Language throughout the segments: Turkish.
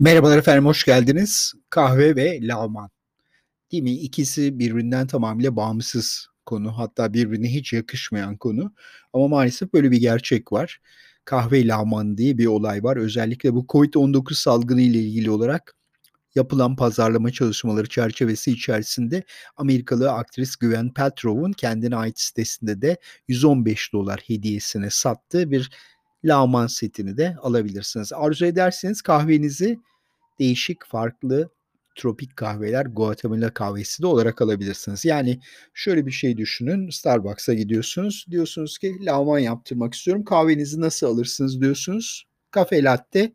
Merhabalar efendim, hoş geldiniz. Kahve ve lağman. Değil mi? İkisi birbirinden tamamıyla bağımsız konu. Hatta birbirine hiç yakışmayan konu. Ama maalesef böyle bir gerçek var. Kahve lağman diye bir olay var. Özellikle bu COVID-19 salgını ile ilgili olarak yapılan pazarlama çalışmaları çerçevesi içerisinde Amerikalı aktris Gwyneth Paltrow'un kendine ait sitesinde de 115 dolar hediyesine sattığı bir lağman setini de alabilirsiniz. Arzu ederseniz kahvenizi değişik farklı tropik kahveler Guatemala kahvesi de olarak alabilirsiniz. Yani şöyle bir şey düşünün. Starbucks'a gidiyorsunuz. Diyorsunuz ki lağman yaptırmak istiyorum. Kahvenizi nasıl alırsınız diyorsunuz. Kafe latte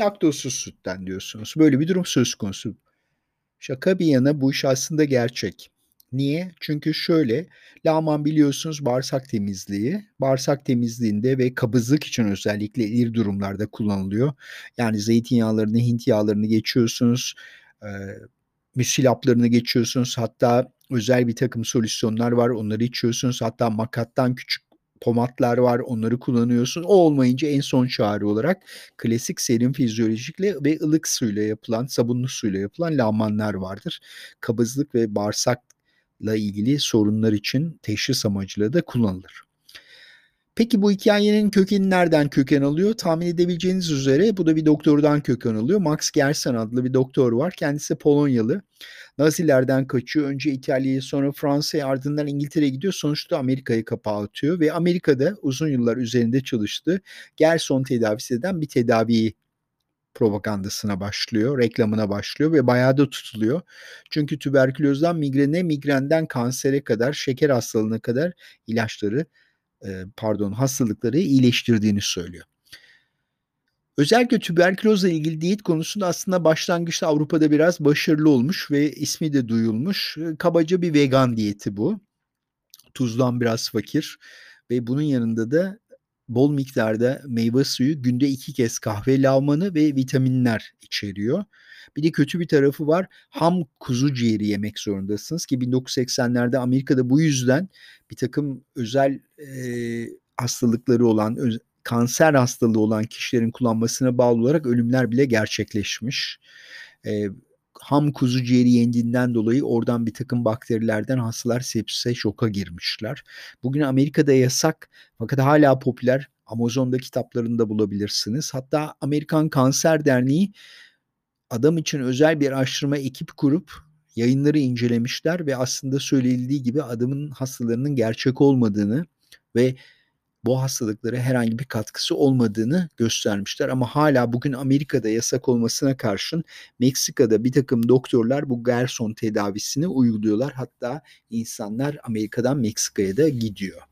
laktozsuz sütten diyorsunuz. Böyle bir durum söz konusu. Şaka bir yana bu iş aslında gerçek. Niye? Çünkü şöyle, lağman biliyorsunuz bağırsak temizliği. Bağırsak temizliğinde ve kabızlık için özellikle ileri durumlarda kullanılıyor. Yani zeytinyağlarını, Hint yağlarını geçiyorsunuz, eee, müsilaplarını geçiyorsunuz. Hatta özel bir takım solüsyonlar var, onları içiyorsunuz. Hatta makattan küçük pomatlar var, onları kullanıyorsun. O olmayınca en son çare olarak klasik serin fizyolojikle ve ılık suyla yapılan, sabunlu suyla yapılan lağmanlar vardır. Kabızlık ve bağırsak ilgili sorunlar için teşhis amacıyla da kullanılır. Peki bu hikayenin kökeni nereden köken alıyor? Tahmin edebileceğiniz üzere bu da bir doktordan köken alıyor. Max Gerson adlı bir doktor var. Kendisi Polonyalı. Nazilerden kaçıyor. Önce İtalya'ya sonra Fransa'ya ardından İngiltere'ye gidiyor. Sonuçta Amerika'ya kapağı atıyor ve Amerika'da uzun yıllar üzerinde çalıştı. Gerson tedavisi eden bir tedaviyi propagandasına başlıyor, reklamına başlıyor ve bayağı da tutuluyor. Çünkü tüberkülozdan migrene, migrenden kansere kadar, şeker hastalığına kadar ilaçları, pardon hastalıkları iyileştirdiğini söylüyor. Özellikle tüberkülozla ilgili diyet konusunda aslında başlangıçta Avrupa'da biraz başarılı olmuş ve ismi de duyulmuş. Kabaca bir vegan diyeti bu. Tuzdan biraz fakir ve bunun yanında da bol miktarda meyve suyu, günde iki kez kahve lavmanı ve vitaminler içeriyor. Bir de kötü bir tarafı var. Ham kuzu ciğeri yemek zorundasınız ki 1980'lerde Amerika'da bu yüzden bir takım özel e, hastalıkları olan, öz, kanser hastalığı olan kişilerin kullanmasına bağlı olarak ölümler bile gerçekleşmiş. E, ham kuzu ciğeri yendiğinden dolayı oradan bir takım bakterilerden hastalar sepsise şoka girmişler. Bugün Amerika'da yasak fakat hala popüler. Amazon'da kitaplarında bulabilirsiniz. Hatta Amerikan Kanser Derneği adam için özel bir araştırma ekip kurup yayınları incelemişler ve aslında söylenildiği gibi adamın hastalarının gerçek olmadığını ve bu hastalıklara herhangi bir katkısı olmadığını göstermişler. Ama hala bugün Amerika'da yasak olmasına karşın Meksika'da bir takım doktorlar bu Gerson tedavisini uyguluyorlar. Hatta insanlar Amerika'dan Meksika'ya da gidiyor.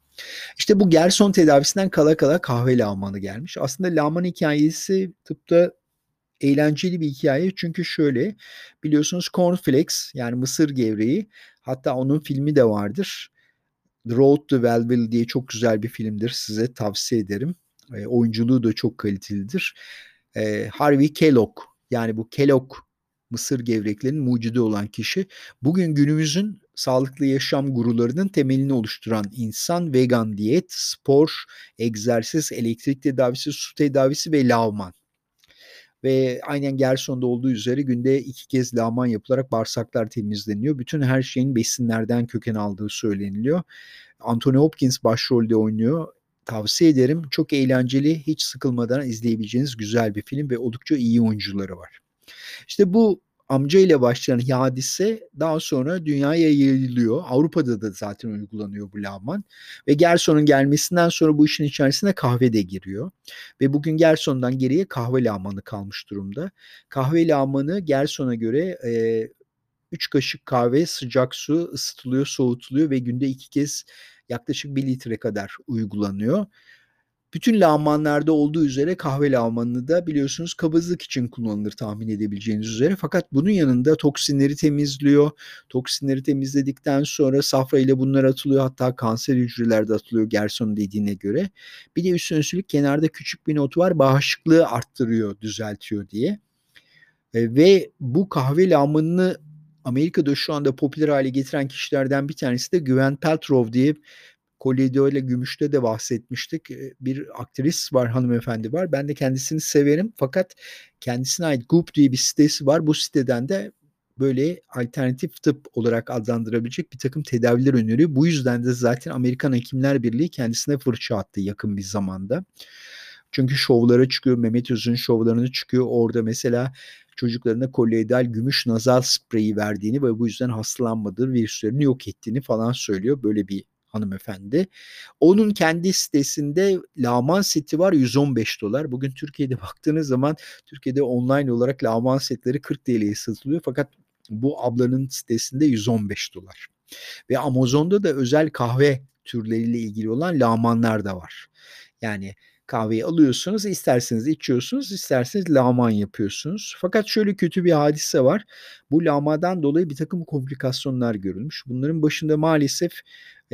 İşte bu Gerson tedavisinden kala kala kahve lağmanı gelmiş. Aslında lağman hikayesi tıpta eğlenceli bir hikaye çünkü şöyle biliyorsunuz cornflakes yani mısır gevreği hatta onun filmi de vardır. The Road to Wellville diye çok güzel bir filmdir. Size tavsiye ederim. E, oyunculuğu da çok kalitelidir. E, Harvey Kellogg yani bu Kellogg mısır gevreklerinin mucidi olan kişi bugün günümüzün sağlıklı yaşam gurularının temelini oluşturan insan vegan diyet, spor, egzersiz, elektrik tedavisi, su tedavisi ve lavman ve aynen Gerson'da olduğu üzere günde iki kez lağman yapılarak bağırsaklar temizleniyor. Bütün her şeyin besinlerden köken aldığı söyleniliyor. Anthony Hopkins başrolde oynuyor. Tavsiye ederim. Çok eğlenceli, hiç sıkılmadan izleyebileceğiniz güzel bir film ve oldukça iyi oyuncuları var. İşte bu amca ile başlayan hadise daha sonra dünyaya yayılıyor. Avrupa'da da zaten uygulanıyor bu lağman. Ve Gerson'un gelmesinden sonra bu işin içerisine kahve de giriyor. Ve bugün Gerson'dan geriye kahve lağmanı kalmış durumda. Kahve lağmanı Gerson'a göre e, 3 kaşık kahve sıcak su ısıtılıyor, soğutuluyor ve günde iki kez yaklaşık 1 litre kadar uygulanıyor. Bütün lağmanlarda olduğu üzere kahve lağmanını da biliyorsunuz kabızlık için kullanılır tahmin edebileceğiniz üzere. Fakat bunun yanında toksinleri temizliyor. Toksinleri temizledikten sonra safra ile bunlar atılıyor. Hatta kanser hücrelerde atılıyor Gerson dediğine göre. Bir de üstüne üstlük kenarda küçük bir not var. Bağışıklığı arttırıyor, düzeltiyor diye. E, ve bu kahve lağmanını Amerika'da şu anda popüler hale getiren kişilerden bir tanesi de Güven Paltrow diye Collido ile Gümüş'te de bahsetmiştik. Bir aktris var, hanımefendi var. Ben de kendisini severim. Fakat kendisine ait Goop diye bir sitesi var. Bu siteden de böyle alternatif tıp olarak adlandırabilecek bir takım tedaviler öneriyor. Bu yüzden de zaten Amerikan Hekimler Birliği kendisine fırça attı yakın bir zamanda. Çünkü şovlara çıkıyor. Mehmet Öz'ün şovlarına çıkıyor. Orada mesela çocuklarına koloidal gümüş nazal spreyi verdiğini ve bu yüzden hastalanmadığı virüslerini yok ettiğini falan söylüyor. Böyle bir hanımefendi. Onun kendi sitesinde Laman seti var 115 dolar. Bugün Türkiye'de baktığınız zaman Türkiye'de online olarak Laman setleri 40 TL'ye satılıyor. Fakat bu ablanın sitesinde 115 dolar. Ve Amazon'da da özel kahve türleriyle ilgili olan lamanlar da var. Yani kahveyi alıyorsunuz, isterseniz içiyorsunuz, isterseniz lağman yapıyorsunuz. Fakat şöyle kötü bir hadise var. Bu lağmadan dolayı bir takım komplikasyonlar görülmüş. Bunların başında maalesef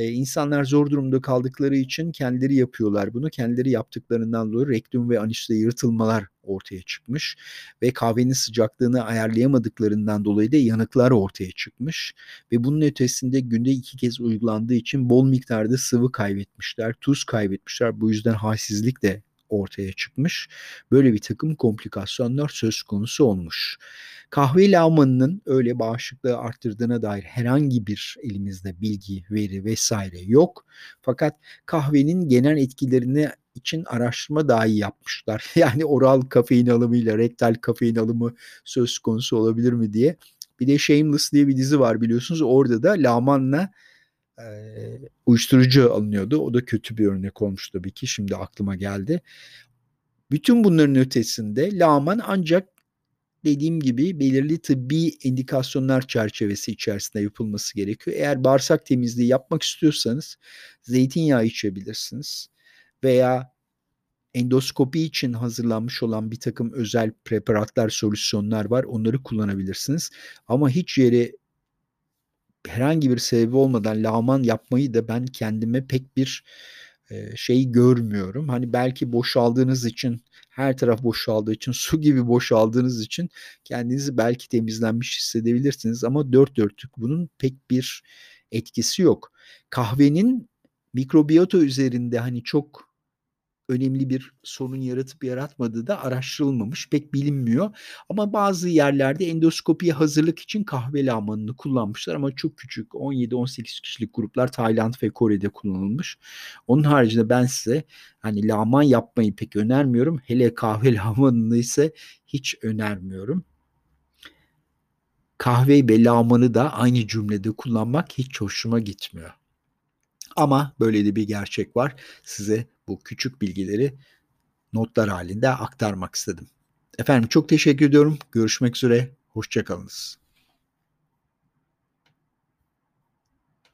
e, insanlar zor durumda kaldıkları için kendileri yapıyorlar bunu. Kendileri yaptıklarından dolayı rektum ve anüste yırtılmalar ortaya çıkmış ve kahvenin sıcaklığını ayarlayamadıklarından dolayı da yanıklar ortaya çıkmış ve bunun ötesinde günde iki kez uygulandığı için bol miktarda sıvı kaybetmişler, tuz kaybetmişler. Bu yüzden halsizlik de ortaya çıkmış. Böyle bir takım komplikasyonlar söz konusu olmuş. Kahve lağmanının öyle bağışıklığı arttırdığına dair herhangi bir elimizde bilgi, veri vesaire yok. Fakat kahvenin genel etkilerini için araştırma dahi yapmışlar. Yani oral kafein alımıyla rektal kafein alımı söz konusu olabilir mi diye. Bir de Shameless diye bir dizi var biliyorsunuz. Orada da lamanla uyuşturucu alınıyordu. O da kötü bir örnek olmuş tabii ki. Şimdi aklıma geldi. Bütün bunların ötesinde laman ancak dediğim gibi belirli tıbbi indikasyonlar çerçevesi içerisinde yapılması gerekiyor. Eğer bağırsak temizliği yapmak istiyorsanız zeytinyağı içebilirsiniz veya endoskopi için hazırlanmış olan bir takım özel preparatlar, solüsyonlar var. Onları kullanabilirsiniz. Ama hiç yere herhangi bir sebebi olmadan lağman yapmayı da ben kendime pek bir şey görmüyorum. Hani belki boşaldığınız için her taraf boşaldığı için su gibi boşaldığınız için kendinizi belki temizlenmiş hissedebilirsiniz ama dört dörtlük bunun pek bir etkisi yok. Kahvenin mikrobiyota üzerinde hani çok önemli bir sorun yaratıp yaratmadığı da araştırılmamış, pek bilinmiyor. Ama bazı yerlerde endoskopiye hazırlık için kahve lamanını kullanmışlar ama çok küçük 17-18 kişilik gruplar Tayland ve Kore'de kullanılmış. Onun haricinde ben size hani laman yapmayı pek önermiyorum. Hele kahve lamanını ise hiç önermiyorum. Kahve ve lamanı da aynı cümlede kullanmak hiç hoşuma gitmiyor. Ama böyle de bir gerçek var. Size bu küçük bilgileri notlar halinde aktarmak istedim. Efendim çok teşekkür ediyorum. Görüşmek üzere. Hoşçakalınız.